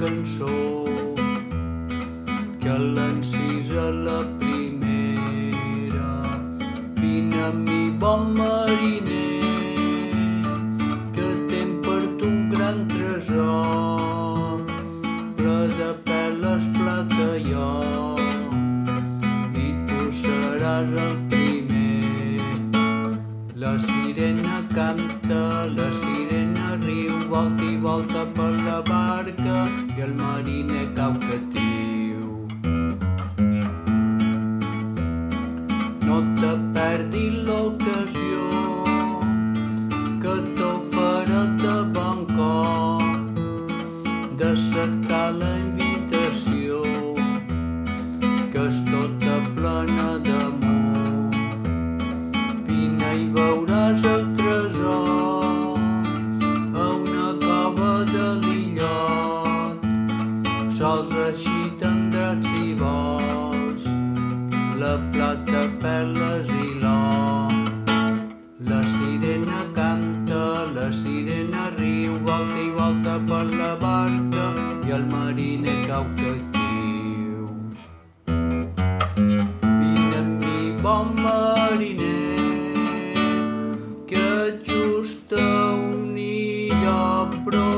cançó que l'encisa la primera. Vine amb mi, bon mariner, que tem per tu un gran tresor, ple de perles plata jo, i tu seràs el primer. La sirena canta, la sirena riu, volta i volta per la barca i el mariner cau catiu. No te perdis l'ocasió que t'oferă de bon cor d'acceptar la tresor a una cova de l'illot. Sols així tindràs si vols la plata, perles i. La sirena canta, la sirena riu, volta i volta per la barca i el mariner cau catiu. bro.